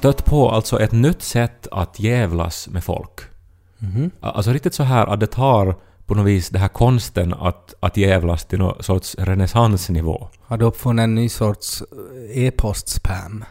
stött på alltså ett nytt sätt att jävlas med folk. Mhm. Alltså riktigt så här att det tar på något vis den här konsten att, att jävlas till någon sorts renässansnivå. Har du uppfunnit en ny sorts eh, e-post-spam?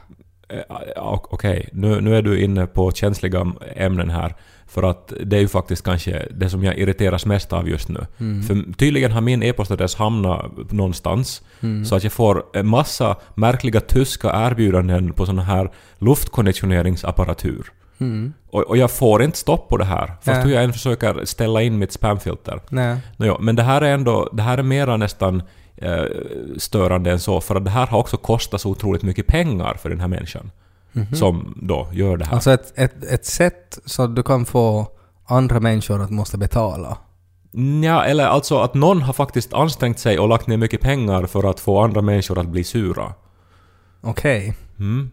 Eh, Okej, nu, nu är du inne på känsliga ämnen här. För att det är ju faktiskt kanske det som jag irriteras mest av just nu. Mm. För tydligen har min e-postadress hamnat någonstans. Så att jag får en massa märkliga tyska erbjudanden på sån här luftkonditioneringsapparatur. Mm. Och, och jag får inte stopp på det här. Fast hur jag än försöker ställa in mitt spamfilter. Nej. Nåja, men det här är ändå, det här är mera nästan eh, störande än så. För att det här har också kostat så otroligt mycket pengar för den här människan. Som då gör det här. Alltså ett, ett, ett sätt så att du kan få andra människor att måste betala. Ja, eller alltså att någon har faktiskt ansträngt sig och lagt ner mycket pengar för att få andra människor att bli sura. Okej. Mm.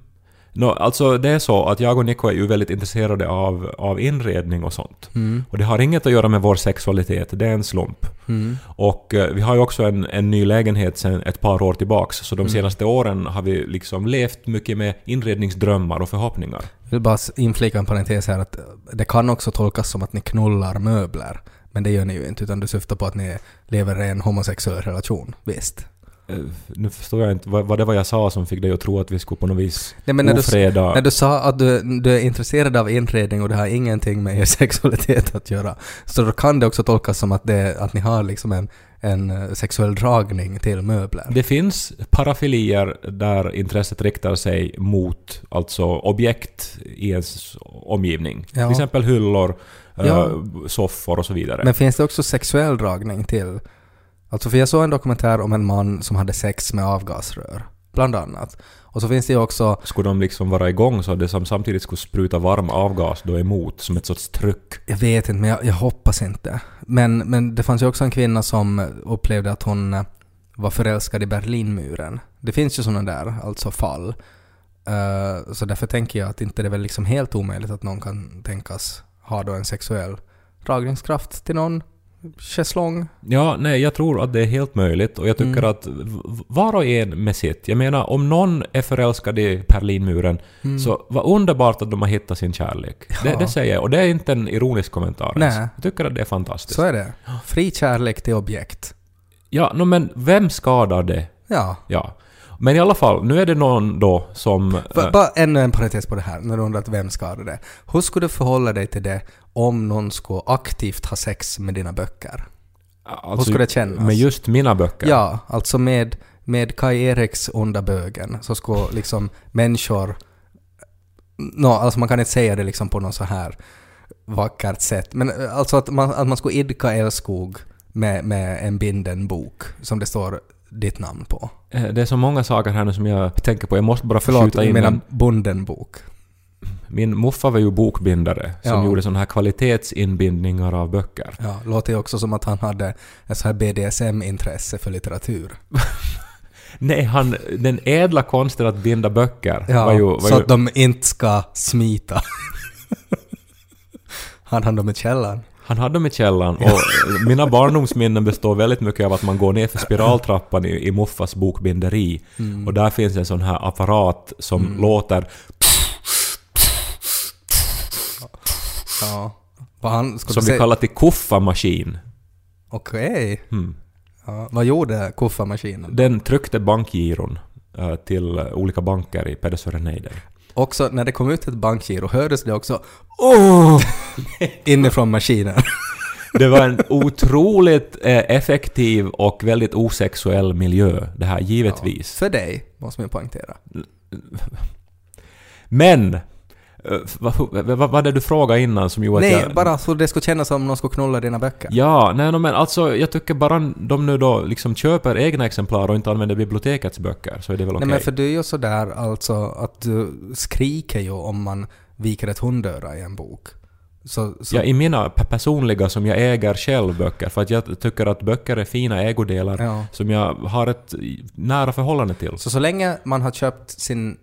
Nå, alltså det är så att jag och Nico är ju väldigt intresserade av, av inredning och sånt. Mm. Och det har inget att göra med vår sexualitet, det är en slump. Mm. Och eh, vi har ju också en, en ny lägenhet sedan ett par år tillbaks, så de senaste åren har vi liksom levt mycket med inredningsdrömmar och förhoppningar. Jag vill bara inflika en parentes här att det kan också tolkas som att ni knullar möbler. Men det gör ni ju inte, utan du syftar på att ni lever i en homosexuell relation. Visst. Eh, Nu förstår jag inte, vad, det var jag sa som fick dig att tro att vi skulle på något vis Nej, men när du, ofreda... när du sa att du, du är intresserad av inredning och det har ingenting med er sexualitet att göra, så då kan det också tolkas som att, det, att ni har liksom en, en eh, sexuell dragning till möbler. Det finns parafilier där intresset riktar sig mot alltså objekt i ens omgivning. Ja. Till exempel hyllor, eh, Ja. soffor och så vidare. Men finns det också sexuell dragning till... Alltså för jag såg en dokumentär om en man som hade sex med avgasrör, bland annat. Och så finns det ju också... Skulle de liksom vara igång så att det som samtidigt skulle spruta varm avgas då emot som ett sorts tryck? Jag vet inte, men jag, jag hoppas inte. Men, men det fanns ju också en kvinna som upplevde att hon eh, var förälskad i Berlinmuren. Det finns ju sådana där, alltså fall. Eh, så därför tänker jag att inte det är väl liksom helt omöjligt att någon kan tänkas ha då en sexuell dragningskraft till någon schäslong. Ja, nej, jag tror att det är helt möjligt och jag tycker Mm. att var och en med sitt. Jag menar, om någon är förälskad i Berlinmuren så vad underbart att de har hittat sin kärlek. Det, Mm. Ja. det säger jag, och det är inte en ironisk kommentar ens. Nej. Jag tycker att det är fantastiskt. Så är det. Fri kärlek till objekt. Ja, no, men vem skadar det? Ja. Ja. Men i alla fall, nu är det någon då som... Ba- eh, Bara ännu en parentes på det här, när du undrar vem skadar det. Hur skulle du förhålla dig till det om någon skulle aktivt ha sex med dina böcker? alltså, hur skulle det kännas? Med just mina böcker? Ja, alltså med, med Kai Eriks Onda bögen så skulle liksom människor... Nå, alltså man kan inte säga det liksom på något så här vackert sätt. Men eh, alltså att man, att man skulle idka älskog med, med en binden bok som det står ditt namn på. Eh, Det är så många saker här nu som jag tänker på. Jag måste bara Förlåt, skjuta in menar en... bunden bok. Min muffa var ju bokbindare som Ja. gjorde sådana här kvalitetsinbindningar av böcker. Ja, låter ju också som att han hade ett så här BDSM-intresse för litteratur. Nej, han, den ädla konsten att binda böcker Ja, var ju... Var så ju att de inte ska smita. Han hann dem i källaren. Han hade dem i källaren och mina barndomsminnen består väldigt mycket av att man går ner för spiraltrappan i, i Muffas bokbinderi Mm. och där finns en sån här apparat som låter... Ja. Han, som vi kallar till kuffamaskin. Okej. Mm. Ja. Vad gjorde kuffamaskinen? Den tryckte bankgiron eh, till olika banker i Pedersörenhejden. Också när det kom ut ett bankgiro hördes det också åh inifrån maskinen. Det var en otroligt eh, effektiv och väldigt osexuell miljö, det här givetvis. För dig, måste man poängtera. Men! eh, Vad var det du frågade innan som gjorde att Nej, jag... bara så det skulle kännas som om någon skulle knulla dina böcker. Ja, nej men alltså jag tycker bara de nu då liksom köper egna exemplar och inte använder bibliotekets böcker så är det väl okej. Nej men för du är ju sådär alltså att du skriker ju om man viker ett hundöra i en bok. Så, så Ja, i mina pe- personliga som jag äger själv böcker, för att jag tycker att böcker är fina ägodelar Ja. som jag har ett nära förhållande till. Så så länge man har köpt sin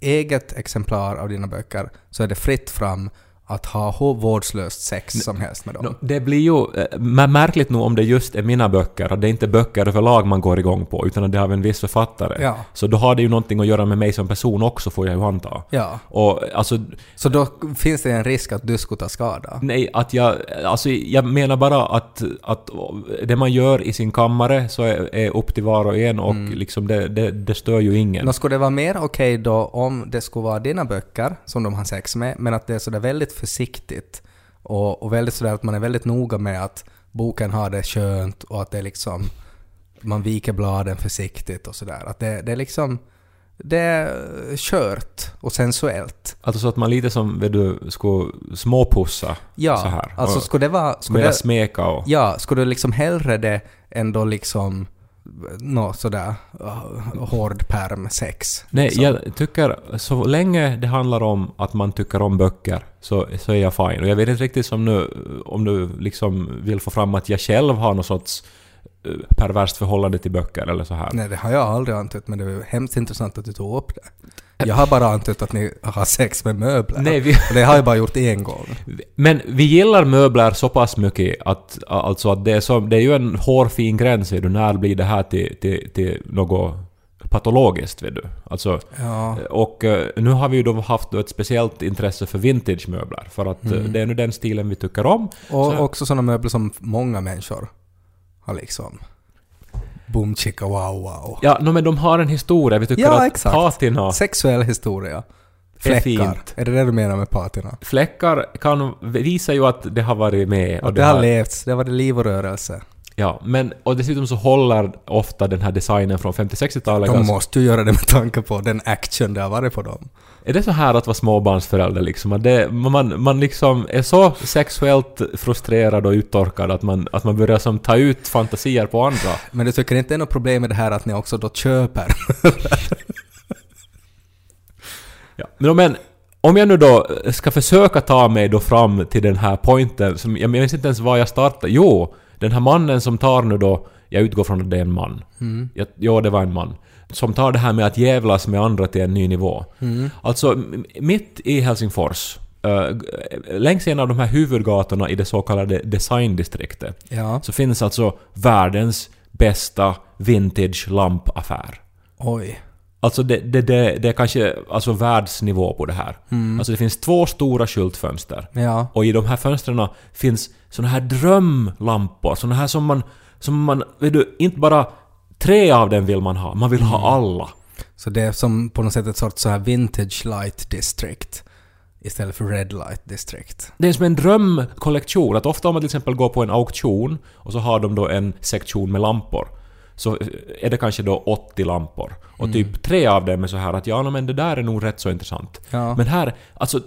eget exemplar av dina böcker så är det fritt fram att ha hur vårdslöst sex som helst med dem. Det blir ju äh, märkligt nog om det just är mina böcker, att det är inte böcker överlag man går igång på, utan att det är av en viss författare. Ja. Så då har det ju någonting att göra med mig som person också, får jag ju anta. Ja. Och alltså, Så då finns det en risk att du skulle ta skada? nej, att jag... Alltså, jag menar bara att, att det man gör i sin kammare så är, är upp till var och en och liksom det, det, det stör ju ingen. Nå, skulle det vara mer okej då om det skulle vara dina böcker som de har sex med, men att det är sådär väldigt försiktigt och, och väldigt sådär att man är väldigt noga med att boken har det skönt och att det liksom man viker bladen försiktigt och sådär. Att det, det är liksom det är kört och sensuellt. Alltså så att man lite som, vet du, skulle småpussa Ja, så här. alltså skulle det vara... Skulle det, smeka och... ja, skulle du liksom hellre det än då liksom nå sådär uh, hård perm sex? Nej, liksom. jag tycker så länge det handlar om att man tycker om böcker så, så är jag fine. Och jag vet inte riktigt som nu, om du liksom vill få fram att jag själv har något sorts eh, perverst förhållande till böcker eller så här. Nej, det har jag aldrig antytt, men det är ju hemskt intressant att du tog upp det. Jag har bara antytt att ni har sex med möbler. Nej, vi, det har jag bara gjort en gång. men vi gillar möbler så pass mycket att, alltså att det, är så, det är ju en hårfin gräns, du, när blir det här till, till, till något patologiskt, vet du. Alltså, Ja. och eh, nu har vi ju då haft ett speciellt intresse för vintagemöbler, för att eh, Mm. det är nu den stilen vi tycker om. Och Så- också sådana möbler som många människor har liksom... Boom chicka wow wow. Ja, no, men de har en historia. Vi tycker Ja, att exakt. patina, Sexuell historia. Fläckar. fint. Är det det du menar med patina? fläckar kan visa ju att det har varit med. Att det har levts, det har varit liv och rörelse. Ja, men och dessutom så håller ofta den här designen från 50-60-talet De ganska... måste ju göra det med tanke på den action det har varit på dem. Är det så här att vara småbarnsförälder liksom? Att det, man, man liksom är så sexuellt frustrerad och uttorkad att man, att man börjar som ta ut fantasier på andra. Men du tycker inte det är något problem med det här att ni också då köper? Ja. Men, men om jag nu då ska försöka ta mig då fram till den här pointen, som jag minns inte ens var jag startade. Jo, den här mannen som tar nu då, jag utgår från att det är en man. Mm. Jag, ja, det var en man. Som tar det här med att jävlas med andra till en ny nivå. Mm. Alltså, mitt i Helsingfors, uh, längs en av de här huvudgatorna i det så kallade designdistriktet, Ja. så finns alltså världens bästa vintage-lampaffär. Oj. Alltså det, det, det, det är kanske alltså världsnivå på det här. Mm. Alltså det finns två stora skyltfönster. Ja. Och i de här fönstren finns såna här drömlampor. Såna här som man... Som man vet du, inte bara tre av dem vill man ha. Man vill ha alla. Så det är som på något sätt ett sorts så här vintage light district istället för red light district. Det är som en drömkollektion. Att ofta om man till exempel går på en auktion och så har de då en sektion med lampor. Så är det kanske då 80 lampor. Och typ tre av dem är så här att ja, men det där är nog rätt så intressant. Ja. Men här, alltså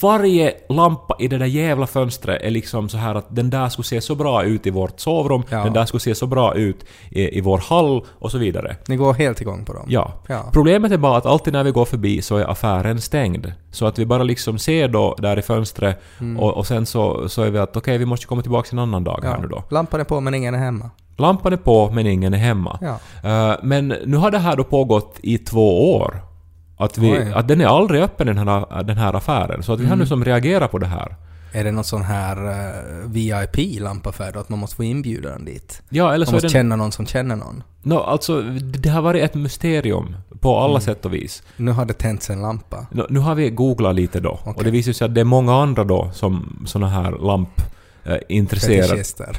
varje lampa i det där jävla fönstret är liksom så här att den där skulle se så bra ut i vårt sovrum, Ja. den där skulle se så bra ut i, i vår hall och så vidare. Ni går helt igång på dem? Ja. Ja. Problemet är bara att alltid när vi går förbi så är affären stängd. Så att vi bara liksom ser då där i fönstret och, och sen så, så är vi att okej, vi måste komma tillbaka en annan dag här nu då. Lampan är på men ingen är hemma. Lampan är på men ingen är hemma. Ja. Eh, men nu har det här då pågått i två år. Att, vi, Oj. att den är aldrig öppen den här, den här affären. Så att vi har nu som reagerat på det här. Är det någon sån här uh, VIP-lampaffär då? Att man måste få inbjudan dit? Ja, eller Man så är måste den... känna någon som känner någon? No, alltså, det har varit ett mysterium på alla sätt och vis. Nu har det tänts en lampa. Nå, nu har vi googlat lite då. Och Okej. det visar sig att det är många andra då som såna här lamp eh, intresserade, Fetischister.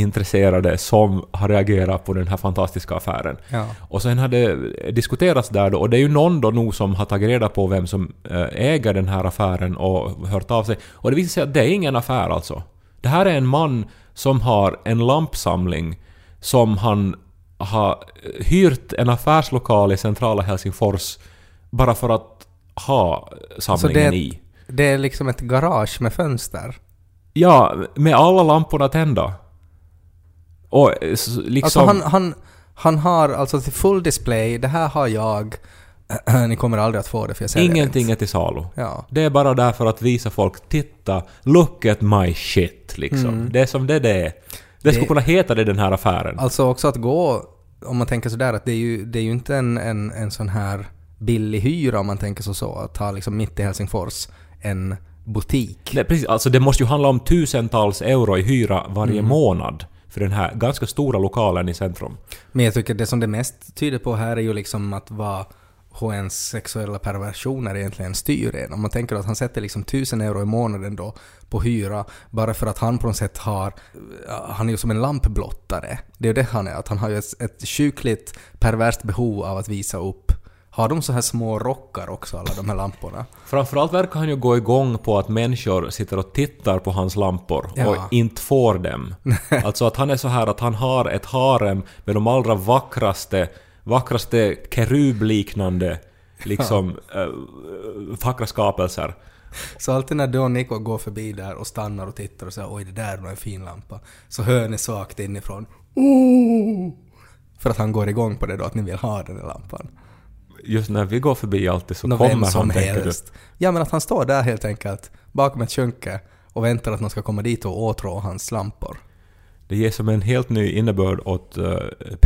Intresserade som har reagerat på den här fantastiska affären. Ja. Och sen har det diskuterats där då, och det är ju någon då nog som har tagit reda på vem som eh, äger den här affären och hört av sig. Och det visar sig att det är ingen affär alltså. Det här är en man som har en lampsamling som han har hyrt en affärslokal i centrala Helsingfors bara för att ha samlingen det- i. Det är liksom ett garage med fönster. Ja, med alla lamporna tända. Och eh, liksom... Alltså han, han, han har alltså till full display, det här har jag. Ni kommer aldrig att få det för jag säljer Ingenting inte. är till salu. Ja. Det är bara där för att visa folk, titta, look at my shit liksom. Det är som det det är. Det skulle kunna heta det den här affären. Alltså också att gå, om man tänker sådär att det är ju, det är ju inte en, en, en sån här billig hyra om man tänker så, så att ha liksom mitt i Helsingfors en butik. Nej, precis, alltså det måste ju handla om tusentals euro i hyra varje Mm. månad för den här ganska stora lokalen i centrum. Men jag tycker det som det mest tyder på här är ju liksom att vad HNs sexuella perversioner egentligen styr en. Om man tänker att han sätter liksom tusen euro i månaden då på hyra bara för att han på något sätt har... Han är ju som en lampblottare. Det är ju det han är, att han har ju ett, ett sjukligt perverst behov av att visa upp. Har de så här små rockar också, alla de här lamporna? Framförallt verkar han ju gå igång på att människor sitter och tittar på hans lampor Ja. och inte får dem. alltså att han är så här att han har ett harem med de allra vackraste, vackraste kerubliknande liksom äh, vackra skapelser. Så alltid när och Nico går förbi där och stannar och tittar och säger oj det där är nog en fin lampa, så hör ni svagt inifrån oh! För att han går igång på det då, att ni vill ha den där lampan. Just när vi går förbi alltid så Nå, vem kommer som han, tänker du. helst. Ja men att han står där helt enkelt, bakom ett skynke och väntar att någon ska komma dit och åtrå hans lampor. Det ger som en helt ny innebörd åt uh,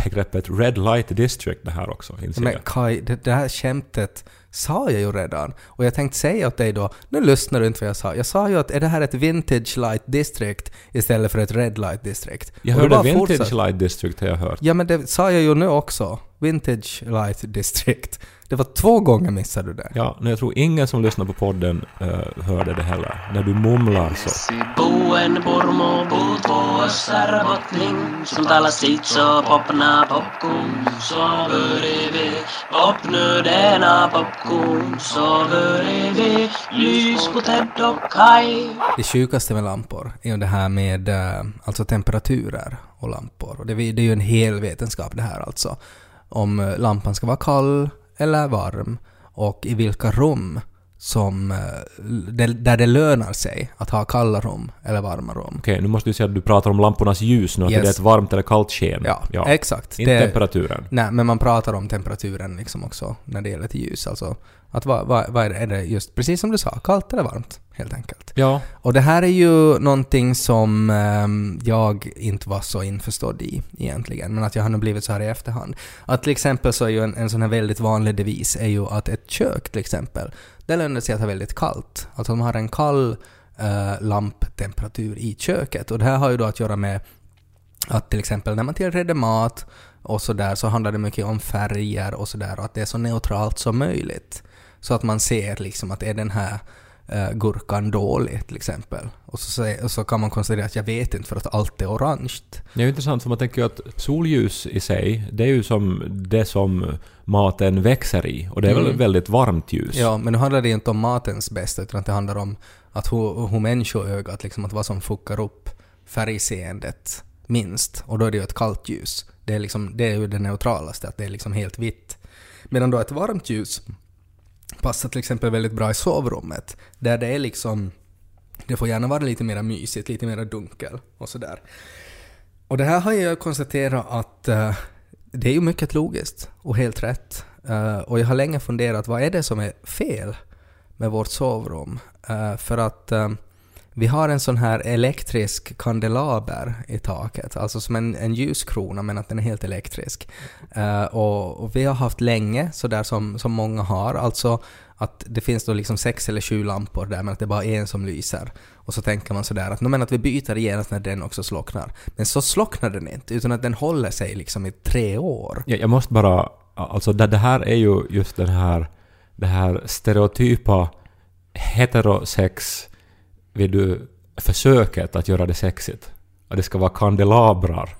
begreppet Red Light District det här också, Men. Kai, det, det här skämtet sa jag ju redan. Och jag tänkte säga åt dig då, nu lyssnar du inte vad jag sa. Jag sa ju att är det här ett Vintage Light District istället för ett Red Light District? Jag hörde Vintage fortsatte. Light District har jag hört. Ja men det sa jag ju nu också. Vintage Light District. Det var två gånger missade du det. Ja, men jag tror ingen som lyssnar på podden uh, hörde det heller. När du mumlar så. Det sjukaste med lampor är ju det här med eh, alltså temperaturer och lampor. Och det, är- det är ju en hel vetenskap det här alltså. Om eh, lampan ska vara kall eller varm och i vilka rum som, eh, där det lönar sig att ha kalla rum eller varma rum. Okej, nu måste du säga att du pratar om lampornas ljus nu, att Yes. det är ett varmt eller kallt sken. Ja, exakt. Inte Det- temperaturen. Nej, men man pratar om temperaturen liksom också när det gäller till ljus. Alltså att vad, vad, vad är, det, är det just precis som du sa, kallt eller varmt helt enkelt. Ja, Och det här är ju någonting som ehm, jag inte var så införstådd i egentligen, men att jag har nog blivit så här i efterhand. Att till exempel så är ju en, en sån här väldigt vanlig devis är ju att ett kök till exempel, det lönar sig att ha väldigt kallt. Alltså de har en kall eh, lamptemperatur i köket och det här har ju då att göra med att till exempel när man tillreder mat och sådär så handlar det mycket om färger och sådär och att det är så neutralt som möjligt. Så att man ser liksom att är den här eh, gurkan dålig till exempel. Och så, och så kan man konstatera att jag vet inte för att allt är orange. det är intressant för man tänker ju att solljus i sig, det är ju som det som maten växer i. Och det är väl Mm. väldigt varmt ljus. Ja, men nu handlar det inte om matens bästa utan att det handlar om att hur, hur människoögat, liksom att vad som fuckar upp färgseendet minst. Och då är det ju ett kallt ljus. Det är, liksom, det är ju det neutralaste, att det är liksom helt vitt. Medan då ett varmt ljus passar till exempel väldigt bra i sovrummet. Där det är liksom... Det får gärna vara lite mer mysigt, lite mer dunkel och sådär. Och det här har jag konstaterat att uh, det är ju mycket logiskt och helt rätt. Uh, och jag har länge funderat, vad är det som är fel med vårt sovrum? Uh, för att eh, vi har en sån här elektrisk kandelaber i taket, alltså som en, en ljuskrona men att den är helt elektrisk. Uh, och, och vi har haft länge, sådär som, som många har, alltså att det finns då liksom sex eller sju lampor där men att det är bara en som lyser. Och så tänker man sådär att, men att vi byter genast när den också slocknar. Men så slocknar den inte, utan att den håller sig liksom i tre år. Ja, jag måste bara... Alltså det, det här är ju just den här... Det här stereotypa heterosex vid du försöket att göra det sexigt. Att det ska vara kandelabrar.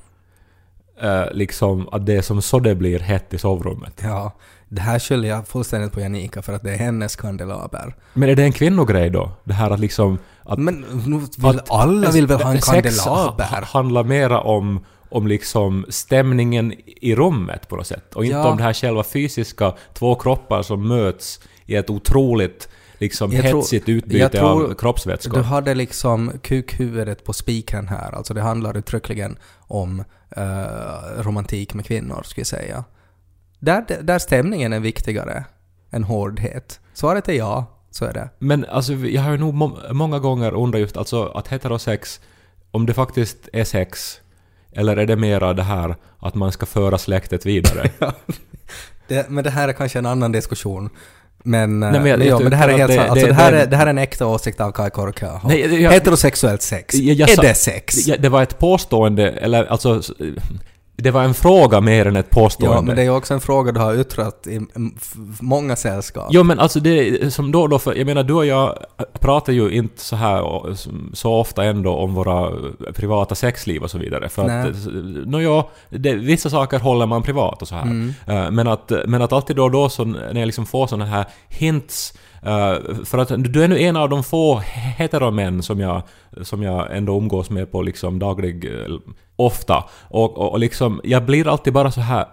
Eh, liksom att det är som så det blir hett i sovrummet. Ja, det här skyller jag fullständigt på Janika för att det är hennes kandelaber. Men är det en kvinnogrej då? Det här att liksom... Att, Men nu vill, att- alla vill väl ha en sex kandelaber? handlar mera om, om liksom stämningen i rummet på något sätt. Och inte Ja. om det här själva fysiska, två kroppar som möts i ett otroligt liksom Jag tror- hetsigt utbyte tror av kroppsvätskor. Du hade liksom kukhuvudet på spiken här. Alltså det handlar uttryckligen om eh, romantik med kvinnor, skulle jag säga. Där, där stämningen är viktigare än hårdhet. Svaret är ja, så är det. Men alltså, jag har ju nog må många gånger undrat just alltså att heterosex, om det faktiskt är sex, eller är det mera det här att man ska föra släktet vidare? det. Men det här är kanske en annan diskussion. Men, eh, Nej, men jag- men, men det här är helt att det- sant. Alltså, det- det, här är, det här är en äkta åsikt av Kai Korkeaho. Nej, det- jag- Heterosexuellt sex. Jag- jag är det sex? Det var ett påstående, eller alltså... Det var en fråga mer än ett påstående. Ja, men det är ju också en fråga du har yttrat i många sällskap. Jo men alltså det som då då, för jag menar du och jag pratar ju inte så här så ofta ändå om våra privata sexliv och så vidare. För Nej. att, nåja, det, vissa saker håller man privat och så här. Mm. Eh, Men, att, men att alltid då och då så när jag liksom får såna här hints eh, för att du är nu en av de få heteromän som jag, som jag ändå umgås med på liksom daglig... Ofta. Och, och, och liksom, jag blir alltid bara så här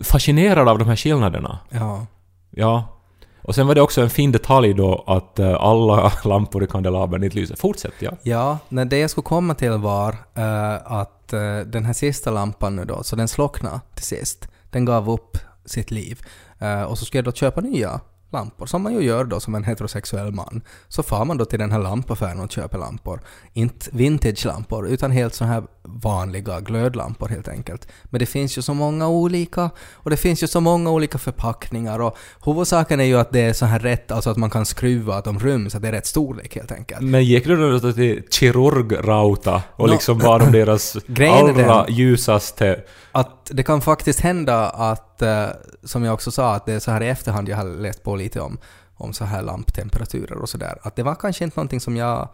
fascinerad av de här skillnaderna. Ja. Ja. Och sen var det också en fin detalj då att eh, alla lampor i kandelabern inte lyser. Fortsätt ja. Ja, när det jag skulle komma till var eh, att eh, den här sista lampan nu då, så den slocknade till sist. Den gav upp sitt liv. Eh, och så skulle jag då köpa nya lampor, som man ju gör då som en heterosexuell man. Så far man då till den här lampaffären och köper lampor. Inte vintage-lampor, utan helt så här vanliga glödlampor helt enkelt. Men det finns ju så många olika, och det finns ju så många olika förpackningar och huvudsaken är ju att det är så här rätt, alltså att man kan skruva, att de ryms, att det är rätt storlek helt enkelt. Men gick du då till kirurgrauta och Nå- liksom bad om deras allra den- ljusaste... Att det kan faktiskt hända att, eh, som jag också sa, att det är så här i efterhand jag har läst på lite om, om så här lamptemperaturer och sådär, att det var kanske inte någonting som jag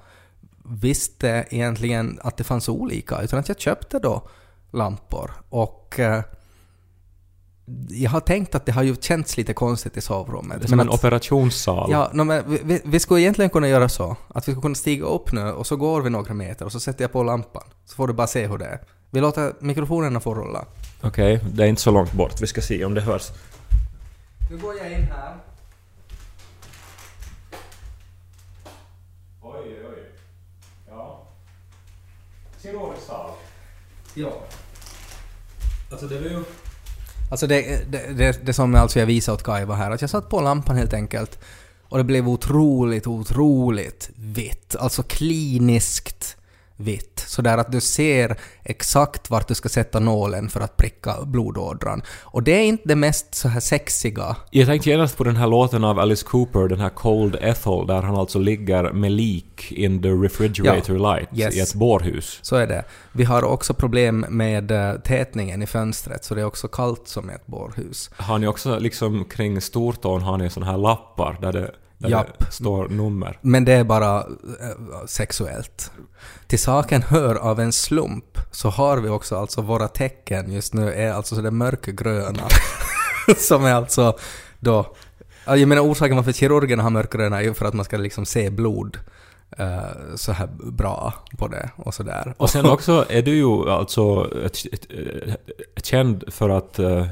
visste egentligen att det fanns olika, utan att jag köpte då lampor och eh, jag har tänkt att det har ju känts lite konstigt i sovrummet. Som en att- operationssal. Ja, no, men vi, vi, vi skulle egentligen kunna göra så att vi skulle kunna stiga upp nu och så går vi några meter och så sätter jag på lampan. Så får du bara se hur det är. Vi låter mikrofonerna få rulla. Okej, det är inte så långt bort. Vi ska se om det hörs. Nu går jag in här. Oj, oj. Ja. Kirurgsal. Ja. Alltså det var ju... Alltså det, det, det, det som alltså jag visade åt Kai var här, att jag satt på lampan helt enkelt och det blev otroligt, otroligt vitt. Alltså kliniskt vitt. Sådär att du ser exakt vart du ska sätta nålen för att pricka blodådran. Och det är inte det mest så här sexiga. Jag tänkte genast på den här låten av Alice Cooper, den här Cold Ethel, där han alltså ligger med lik in the refrigerator light Yes. i ett bårhus. Så är det. Vi har också problem med eh, tätningen i fönstret, så det är också kallt som i ett bårhus. Har ni också liksom kring stortån har ni såna här lappar där det, där Japp. det står nummer? Men det är bara eh, sexuellt. Till saken hör av en slump så har vi också alltså våra tecken just nu är alltså så det mörkgröna. som är alltså då... ja, Jag menar orsaken varför kirurgerna har mörkgröna är ju för att man ska liksom se blod eh, så här bra på det och sådär. Och sen också är du ju alltså känd för att... Uh,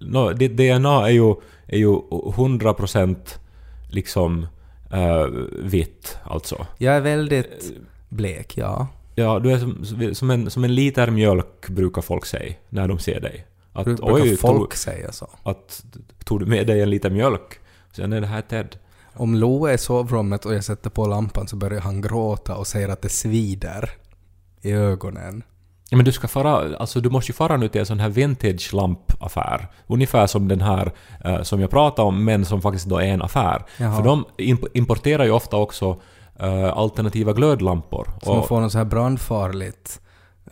no, ditt DNA är ju, är ju 100% liksom uh, vitt alltså. Jag är väldigt blek, ja. Ja, du är som, som, en, som en liter mjölk brukar folk säga när de ser dig. Att Brukar oj, folk tog, säga så. att, tog du med dig en liter mjölk? Sen är det här Ted. Om Loe är i sovrummet och jag sätter på lampan så börjar han gråta och säger att det svider i ögonen. Ja, men du ska fara, alltså du måste ju fara nu till en sån här vintage lampaffär. Ungefär som den här eh, som jag pratade om, men som faktiskt då är en affär. Jaha. För de imp- importerar ju ofta också eh, alternativa glödlampor. Så man får något så här brandfarligt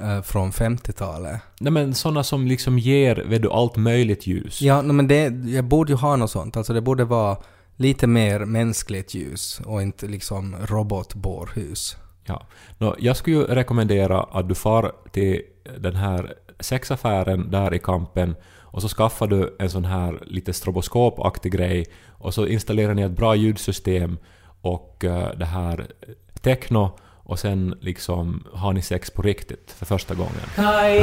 eh, från 50-talet. nej men såna som liksom ger, vet du, allt möjligt ljus. Ja, no, men det, jag borde ju ha något sånt. Alltså det borde vara lite mer mänskligt ljus och inte liksom robotborrhus. Ja. Nå, jag skulle ju rekommendera att du far till den här sexaffären där i kampen och så skaffar du en sån här lite stroboskopaktig grej och så installerar ni ett bra ljudsystem och eh, det här techno och sen liksom har ni sex på riktigt för första gången. Kai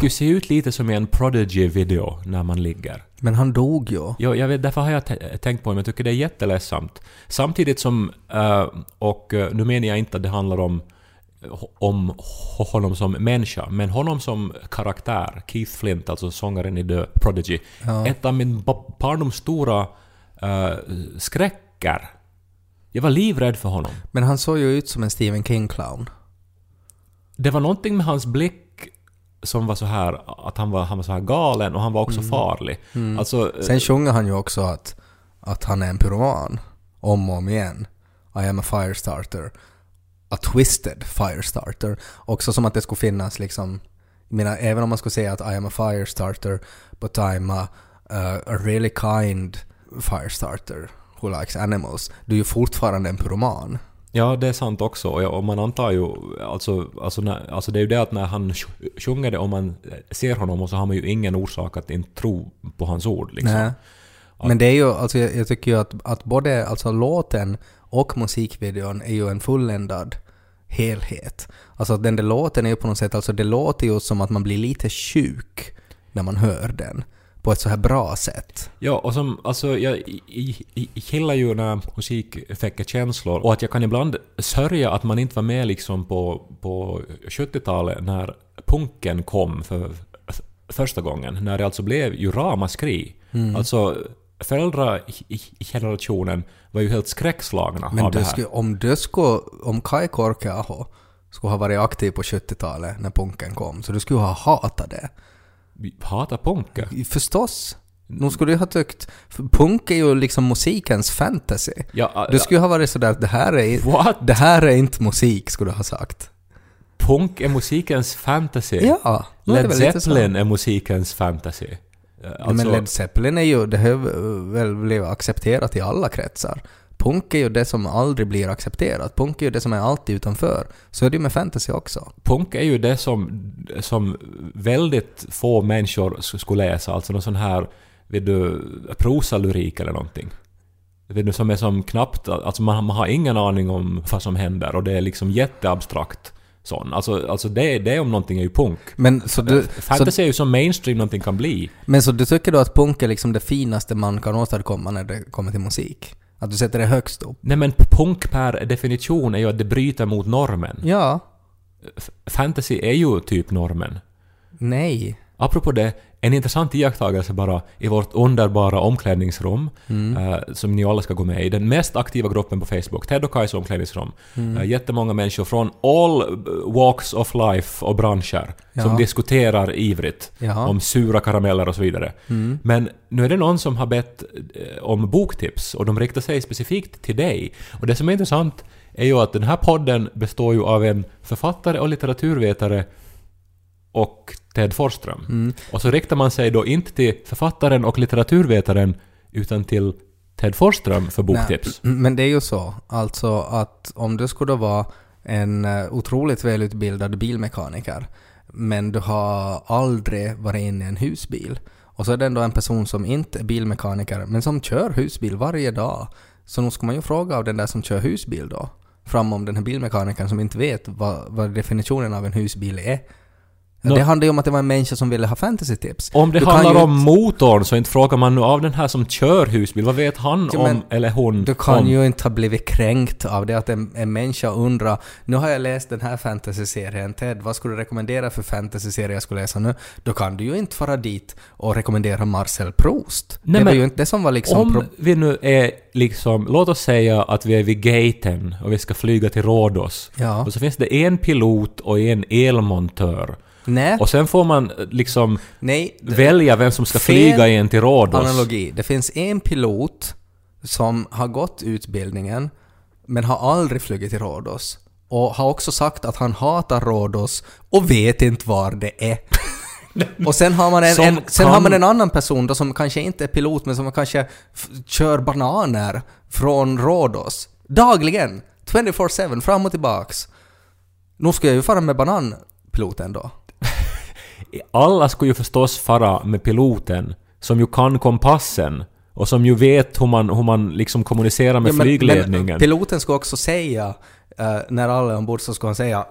skulle se ut lite som i en Prodigy-video när man ligger. Men han dog ju. Jo, jag vet, därför har jag tänkt på det, men jag tycker det är jätteledsamt. Samtidigt som, eh, och eh, nu menar jag inte att det handlar om, om honom som människa, men honom som karaktär, Keith Flint, alltså sångaren i The Prodigy. Ja. Ett av min ba- barndoms stora eh, skräcker Jag var livrädd för honom. Men han såg ju ut som en Stephen King-clown. Det var någonting med hans blick som var så här att han var, han var så här galen och han var också farlig. Alltså, Sen sjunger han ju också att, att han är en pyroman. Om och om igen. I am a firestarter. A twisted firestarter. Också som att det skulle finnas liksom... Jag menar, även om man skulle säga att I am a firestarter but I'm a, uh, a really kind firestarter who likes animals. Du är ju fortfarande en pyroman. Ja, det är sant också. Och, och man antar ju... Alltså, alltså, när, alltså det är ju det att när han sj- sjunger det, om man ser honom, och så har man ju ingen orsak att inte tro på hans ord. Liksom. Nej. Men det är ju, alltså jag, jag tycker ju att, att både alltså låten och musikvideon är ju en fulländad helhet. Alltså den där låten är ju på något sätt, alltså det låter ju som att man blir lite sjuk när man hör den. På ett så här bra sätt. Ja, och som, alltså jag, gillar ju när musik väcker känslor och att jag kan ibland sörja att man inte var med liksom på, på 70-talet när punken kom för första gången. När det alltså blev ju ramaskri. Alltså föräldragenerationen var ju helt skräckslagna Men av det här. skulle, om du skulle, om Kai Korkeaho skulle ha varit aktiv på 70-talet när punken kom, så du skulle ha hatat det. Hatar punka. Förstås. Nu skulle du ha tyckt, för punk är ju liksom musikens fantasy. Ja, Du skulle ha varit sådär att det här är, What? det här är inte musik, skulle du ha sagt. Punk är musikens fantasy. Ja, Led. Zeppelin är musikens fantasy. Eh, Alltså, men Led Zeppelin är ju, det har väl blivit accepterat i alla kretsar. Punk är ju det som aldrig blir accepterat. Punk är ju det som är alltid utanför. Så är det ju med fantasy också. Punk är ju det som, som väldigt få människor sk- skulle läsa, alltså någon sån här, vet du, prosalyrik eller någonting. Vet du, som är som knappt, alltså man, man har ingen aning om vad som händer och det är liksom jätteabstrakt sån. Alltså, alltså det, det om någonting är ju punk. Men så, du, så, Fantasy är ju som mainstream någonting kan bli. men så du tycker då att punk är liksom det finaste man kan åstadkomma när det kommer till musik? Att du sätter det högst upp? Nej men punk per definition är ju att det bryter mot normen. Ja. F- Fantasy är ju typ normen. Nej. Apropå det, en intressant iakttagelse bara i vårt underbara omklädningsrum, eh, som ni alla ska gå med i, den mest aktiva gruppen på Facebook, Ted och Kajs omklädningsrum. Uh, jättemånga människor från all eh, walks of life och branscher som Ja. diskuterar ivrigt Ja. om sura karameller och så vidare. Men nu är det någon som har bett eh, om boktips och de riktar sig specifikt till dig. Och det som är intressant är ju att den här podden består ju av en författare och litteraturvetare och Ted Forsström. Mm. Och så riktar man sig då inte till författaren och litteraturvetaren utan till Ted Forsström för boktips. Nej, men det är ju så. Alltså att om du skulle vara en eh, otroligt välutbildad bilmekaniker men du har aldrig varit inne i en husbil och så är det ändå en person som inte är bilmekaniker men som kör husbil varje dag. Så nu ska man ju fråga av den där som kör husbil då fram om den här bilmekanikern som inte vet vad, vad definitionen av en husbil är. Nå- Det handlar ju om att det var en människa som ville ha fantasy-tips. Om det Du handlar ju om motorn så inte frågar man nu av den här som kör husbil, vad vet han Ja, om, eller hon, Du kan om... ju inte ha blivit kränkt av det att en, en människa undrar nu har jag läst den här fantasyserien Ted, vad skulle du rekommendera för fantasyserie jag skulle läsa nu? Då kan du ju inte fara dit och rekommendera Marcel Proust. Nej, det var men ju inte det som var liksom... Om pro- vi nu är liksom, låt oss säga att vi är vid gaten och vi ska flyga till Rhodos. Ja. Och så finns det en pilot och en elmontör. Nej, Och sen får man eh, liksom nej. välja vem som ska flyga en till Rhodos. Analogi. Det finns en pilot som har gått utbildningen men har aldrig flugit till Rhodos. Och har också sagt att han hatar Rhodos och vet inte var det är. Och sen har man en, en, sen kan- har man en annan person då som kanske inte är pilot men som kanske kör bananer från Rhodos. Dagligen! 24-7, fram och tillbaks. Nu ska jag ju fara med bananpiloten då. Alla skulle ju förstås fara med piloten, som ju kan kompassen och som ju vet hur man, hur man liksom kommunicerar med Ja, men- flygledningen. Men piloten ska också säga, eh, när alla är ombord så ska han säga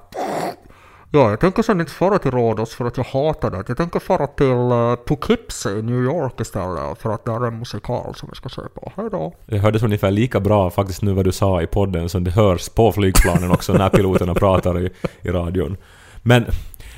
Ja, jag tänker sen inte fara till Rhodos för att jag hatar det. Jag tänker fara till uh, Poughkeepsie i New York istället för att det är en musikal som vi ska se på. Hej då. Det hördes ungefär lika bra faktiskt nu vad du sa i podden som det hörs på flygplanen också när piloterna pratar i, i radion. Men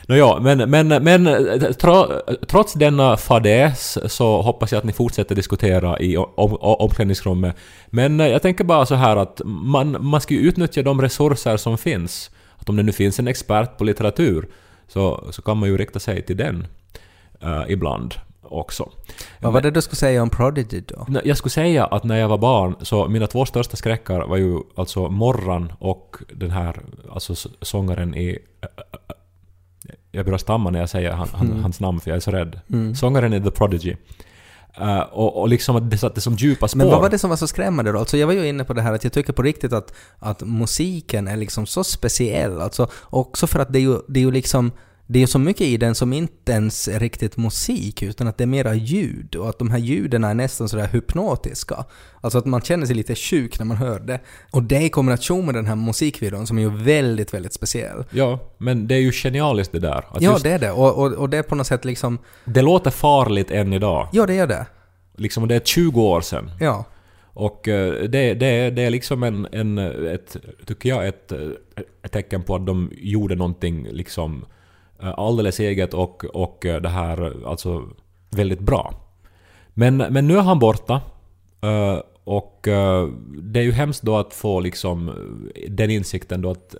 Nåja, men, men, men tro, trots denna fadäs så hoppas jag att ni fortsätter diskutera i om, om, omklädningsrummet. Men eh, jag tänker bara så här att man, man ska ju utnyttja de resurser som finns. Att om det nu finns en expert på litteratur så, så kan man ju rikta sig till den uh, ibland också. Vad var det du skulle säga om Prodigy då? Jag skulle säga att när jag var barn så mina två största skräckar var ju alltså Morran och den här alltså sångaren i... Jag börjar stamma när jag säger han, han, hans namn för jag är så rädd. Sångaren i The Prodigy. Eh, och, och liksom att det satte som djupa spår. Men vad var det som var så skrämmande då? Alltså jag var ju inne på det här att jag tycker på riktigt att, att musiken är liksom så speciell. Alltså också för att det är ju, det är ju liksom det är så mycket i den som inte ens är riktigt musik utan att det är mera ljud och att de här ljuden är nästan sådär hypnotiska. Alltså att man känner sig lite sjuk när man hör det. Och det i kombination med den här musikvideon som är ju väldigt, väldigt speciell. Ja, men det är ju genialiskt det där. Att Ja, just, det är det. Och, och, och det är på något sätt liksom... det låter farligt än idag. Ja, det är det. Liksom det är 20 år sedan. Ja. Och eh, det, det, det är liksom en, en ett, tycker jag, ett, ett tecken på att de gjorde någonting liksom eh, alldeles eget och, och eh, det här alltså väldigt bra. Men, men nu är han borta. eh, Och eh, det är ju hemskt då att få liksom eh, den insikten då att,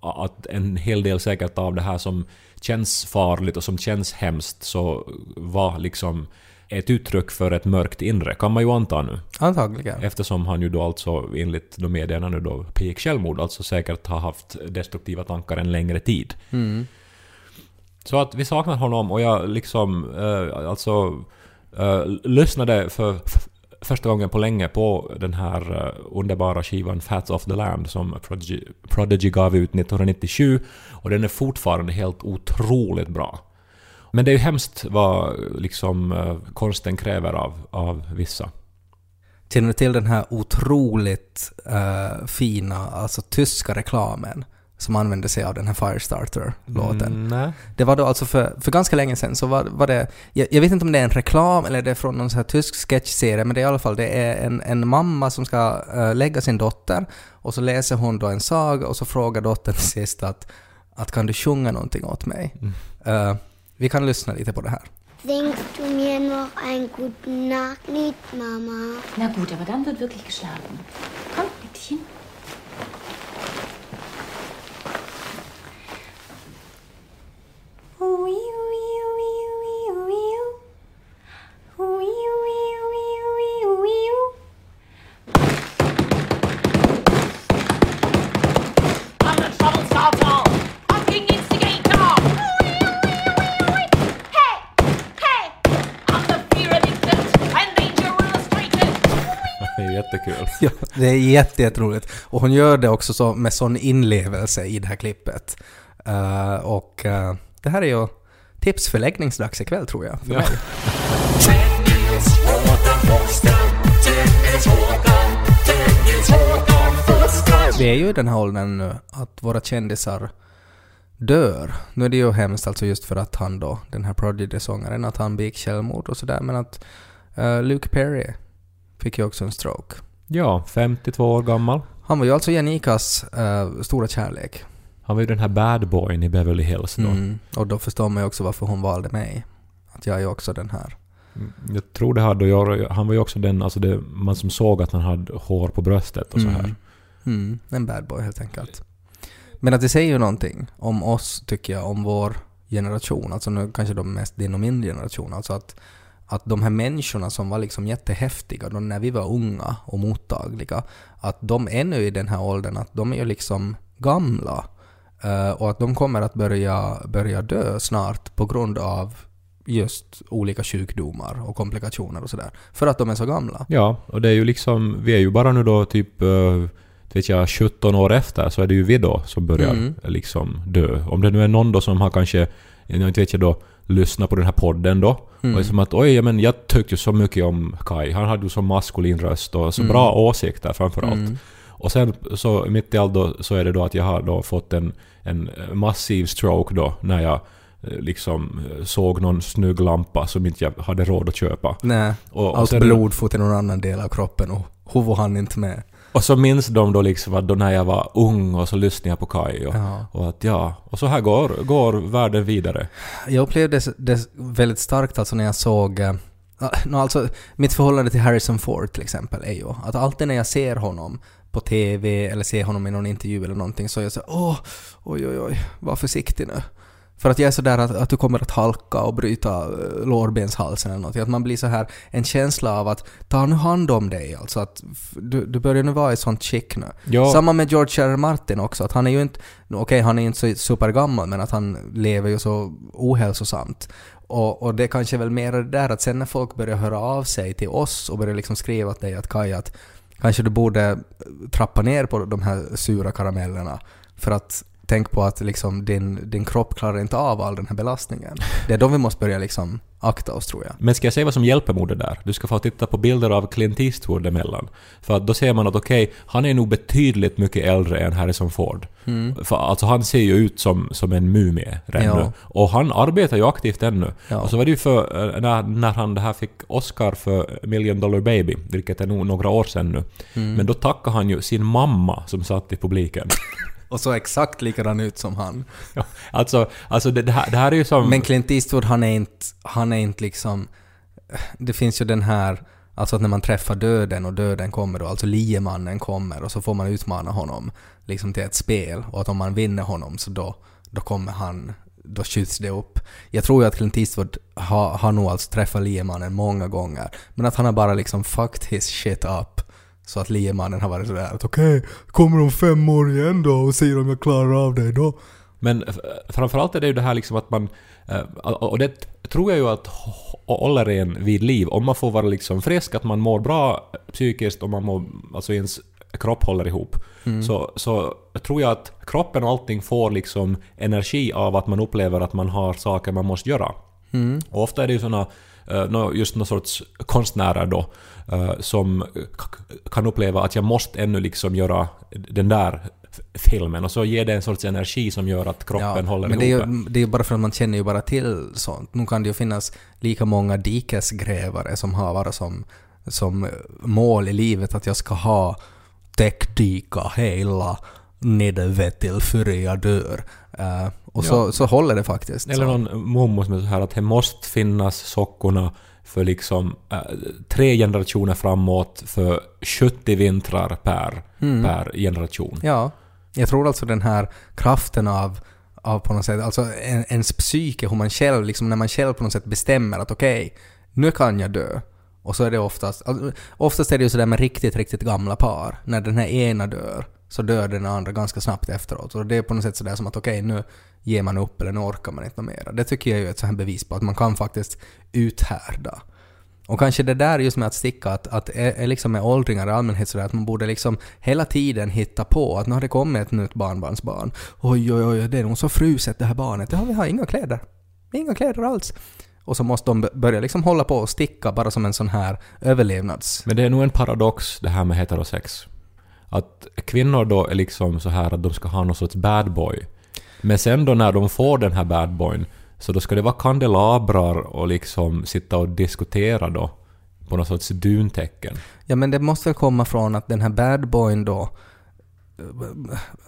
att en hel del säkert av det här som känns farligt och som känns hemskt så var liksom ett uttryck för ett mörkt inre, kan man ju anta nu. Antagligen. Eftersom han ju då alltså enligt de medierna nu då begick självmord, alltså säkert har haft destruktiva tankar en längre tid. Mm. Så att vi saknar honom och jag liksom eh, alltså eh, lyssnade för första gången på länge på den här eh, underbara skivan Fats of the Land som Prodigy, Prodigy gav ut 1997 och den är fortfarande helt otroligt bra. Men det är ju hemskt vad liksom eh, konsten kräver av, av vissa. Känner du till den här otroligt uh, fina, alltså tyska reklamen som använde sig av den här Firestarter-låten? Mm. Det var då alltså för, för ganska länge sedan så var, var det, jag, jag vet inte om det är en reklam eller det är från någon sån här tysk sketchserie, men det är i alla fall det är en, en mamma som ska eh, lägga sin dotter och så läser hon då en saga och så frågar dottern sist att, att kan du sjunga någonting åt mig? Eh, vi kan lyssna lite på det här. Singst du mir noch ein guten Nachtlied, Mama? Na gut, aber dann wird wirklich geschlafen. Komm, leg dich hin. Jättekul. Ja, det är jätteroligt. Och hon gör det också så, med sån inlevelse i det här klippet. Uh, och uh, det här är ju tips för läggningsdags ikväll tror jag. För Ja. mig. Vi är ju i den här åldern nu att våra kändisar dör. Nu är det ju hemskt alltså just för att han då, den här Prodigy-sångaren, att han begick självmord och sådär men att eh, Luke Perry fick ju också en stroke. Ja, 52 år gammal. Han var ju alltså Janikas eh, stora kärlek. Han var ju den här bad boyen i Beverly Hills då. Mm. Och då förstår man ju också varför hon valde mig. Att jag är ju också den här. Jag tror det hade att göra... Han var ju också den, alltså det, man som såg att han hade hår på bröstet och så här. Mm. Mm. En bad boy helt enkelt. Men att det säger ju någonting om oss, tycker jag, om vår generation. Alltså nu kanske de mest din och min generation. Alltså att, att de här människorna som var liksom jättehäftiga då när vi var unga och mottagliga, att de är nu i den här åldern, att de är ju liksom gamla. Eh, och att de kommer att börja, börja dö snart på grund av just olika sjukdomar och komplikationer och sådär. För att de är så gamla. Ja, och det är ju liksom... Vi är ju bara nu då typ... eh, vet jag, 17 år efter så är det ju vi då som börjar Mm. liksom dö. Om det nu är någon då som har kanske, jag inte vet jag då, lyssnat på den här podden då. Mm. Och är som att oj, men jag tyckte ju så mycket om Kai. Han hade ju så maskulin röst och så Mm. bra åsikter framförallt. Mm. Och sen så mitt i allt då så är det då att jag har då fått en, en massiv stroke då när jag eh, liksom eh, såg någon snygg lampa som inte jag hade råd att köpa. Nej, Och, allt blod får till någon annan del av kroppen och huvud hann inte med. Och så minns de då liksom att då när jag var ung och så lyssnade jag på Kai och, Ja. och att ja, och så här går, går världen vidare. Jag upplevde det väldigt starkt alltså när jag såg eh, no, alltså, mitt förhållande till Harrison Ford till exempel är ju att alltid när jag ser honom på TV eller ser honom i någon intervju eller någonting så är jag så åh, oj oj oj, var försiktig nu. För att jag är sådär att, att du kommer att halka och bryta eh, lårbenshalsen eller något. Att man blir så här en känsla av att ta nu hand om dig. Alltså att du, du börjar nu vara i sånt skick nu. Ja. Samma med George R. R. Martin också. Att han är ju inte, okej han är inte så supergammal men att han lever ju så ohälsosamt. Och, och det är kanske väl mer det där att sen när folk börjar höra av sig till oss och börjar liksom skriva till dig att Kaj att kanske du borde trappa ner på de här sura karamellerna. För att tänk på att liksom din, din kropp klarar inte av all den här belastningen. Det är då vi måste börja liksom akta oss tror jag. Men ska jag säga vad som hjälper mot det där? Du ska få titta på bilder av Clint Eastwood emellan. För att då ser man att okej, han är nog betydligt mycket äldre än Harrison Ford. För alltså han ser ju ut som, som en mumie redan Ja. nu. Och han arbetar ju aktivt ännu. Ja. Och så var det ju för, eh, när, när han det här fick Oscar för Million Dollar Baby, vilket är nog några år sedan nu. Mm. Men då tackade han ju sin mamma som satt i publiken. Och så exakt likadan ut som han. Ja, alltså, alltså det, det, här, det här är ju som... Men Clint Eastwood han är inte, han är inte liksom... Det finns ju den här, alltså att när man träffar döden och döden kommer då, alltså liemannen kommer och så får man utmana honom liksom till ett spel och att om man vinner honom så då, då kommer han, då skjuts det upp. Jag tror ju att Clint Eastwood har, har nog alltså träffat liemannen många gånger men att han har bara liksom fucked his shit up så att liemannen har varit sådär att okej, kommer om fem år igen då och ser om jag klarar av det då. Men f- framförallt är det ju det här liksom att man... eh, Och det tror jag ju att hå- håller en vid liv. Om man får vara liksom frisk, att man mår bra psykiskt och man mår... Alltså ens kropp håller ihop. Så, så tror jag att kroppen och allting får liksom energi av att man upplever att man har saker man måste göra. Och ofta är det ju såna, eh, nå- just någon sorts konstnärer då, eh, som kan uppleva att jag måste ännu liksom göra den där filmen och så ger det en sorts energi som gör att kroppen håller men ihop. det är, ju, det är ju bara för att man känner ju bara till sånt. Nu kan det ju finnas lika många dikesgrävare som har bara som, som mål i livet att jag ska ha täckdyka hela Niddevettil före jag dör. Eh, och så, Ja. så håller det faktiskt. Eller så. någon mommo som är så här att det måste finnas sockorna för liksom eh, tre generationer framåt för 70 vintrar per, per generation. Ja. Jag tror alltså den här kraften av, av på något sätt, alltså en, ens psyke, hur man själv, liksom när man själv på något sätt bestämmer att okej, nu kan jag dö. Och så är det oftast, alltså, oftast är det ju sådär med riktigt, riktigt gamla par. När den här ena dör, så dör den andra ganska snabbt efteråt. Och det är på något sätt sådär som att okej, nu ger man upp eller nu orkar man inte mer. Det tycker jag är ett sånt här bevis på att man kan faktiskt uthärda. Och kanske det där just med att sticka, att, att är, är liksom med åldringar i allmänhet sådär att man borde liksom hela tiden hitta på att nu har det kommit ett nytt barnbarnsbarn. Oj, oj, oj, det är nog så fruset det här barnet. Ja, vi har inga kläder. Inga kläder alls. Och så måste de börja liksom hålla på och sticka bara som en sån här överlevnads... Men det är nog en paradox det här med heterosex. Att kvinnor då är liksom så här att de ska ha någon sorts bad boy. Men sen då när de får den här bad boyn så då ska det vara kandelabrar och liksom sitta och diskutera då på något sorts duntäcken. Ja, men det måste väl komma från att den här bad boyn då,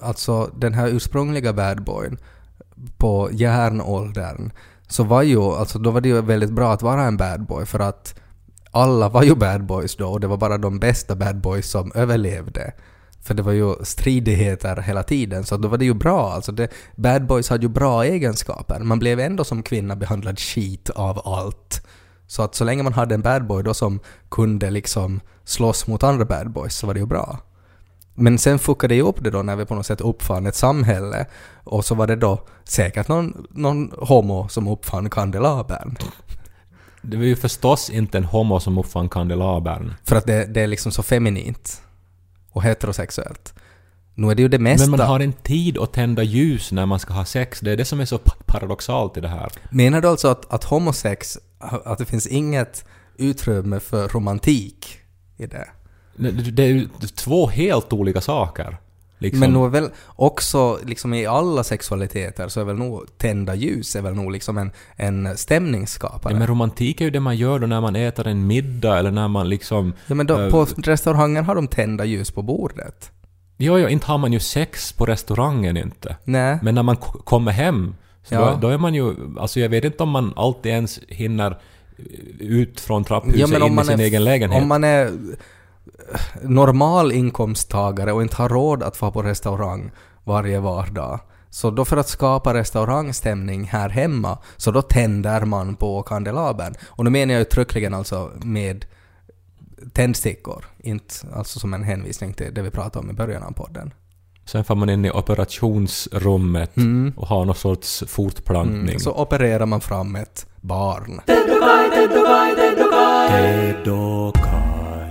alltså den här ursprungliga bad boyn på järnåldern, så var ju, alltså då var det ju väldigt bra att vara en bad boy för att alla var ju bad boys då och det var bara de bästa bad boys som överlevde. För det var ju stridigheter hela tiden, så då var det ju bra. Alltså det, bad boys hade ju bra egenskaper. Man blev ändå som kvinna behandlad skit av allt. Så att så länge man hade en bad boy då som kunde liksom slåss mot andra bad boys så var det ju bra. Men sen fuckade ju upp det då när vi på något sätt uppfann ett samhälle och så var det då säkert någon, någon homo som uppfann kandelabern. Det var ju förstås inte en homo som uppfann kandelabern. För att det, det är liksom så feminint och heterosexuellt. Nu är det ju det mesta. Men man har en tid att tända ljus när man ska ha sex. Det är det som är så pa- paradoxalt i det här. Menar du alltså att, att homosex, att det finns inget utrymme för romantik i? Det det är ju två helt olika saker. Liksom. Men nog är väl också liksom i alla sexualiteter så är väl nog tända ljus är väl nog liksom en, en stämningsskapare. Ja, men romantik är ju det man gör då när man äter en middag eller när man liksom... Ja, men då, eh, på restaurangen har de tända ljus på bordet. Jo, jo, inte har man ju sex på restaurangen inte. Nej. Men när man kommer hem, så Ja. då, då är man ju... Alltså jag vet inte om man alltid ens hinner eh, ut från trapphuset in i sin egen lägenhet. Om man är eh, normal inkomsttagare och inte har råd att få på restaurang varje vardag, så då för att skapa restaurangstämning här hemma, så då tänder man på kandelabern. Och nu menar jag uttryckligen alltså med tändstickor, inte alltså som en hänvisning till det vi pratade om i början av podden. Sen får man in i operationsrummet Mm. och har någon sorts fortplantning. Mm. Så opererar man fram ett barn.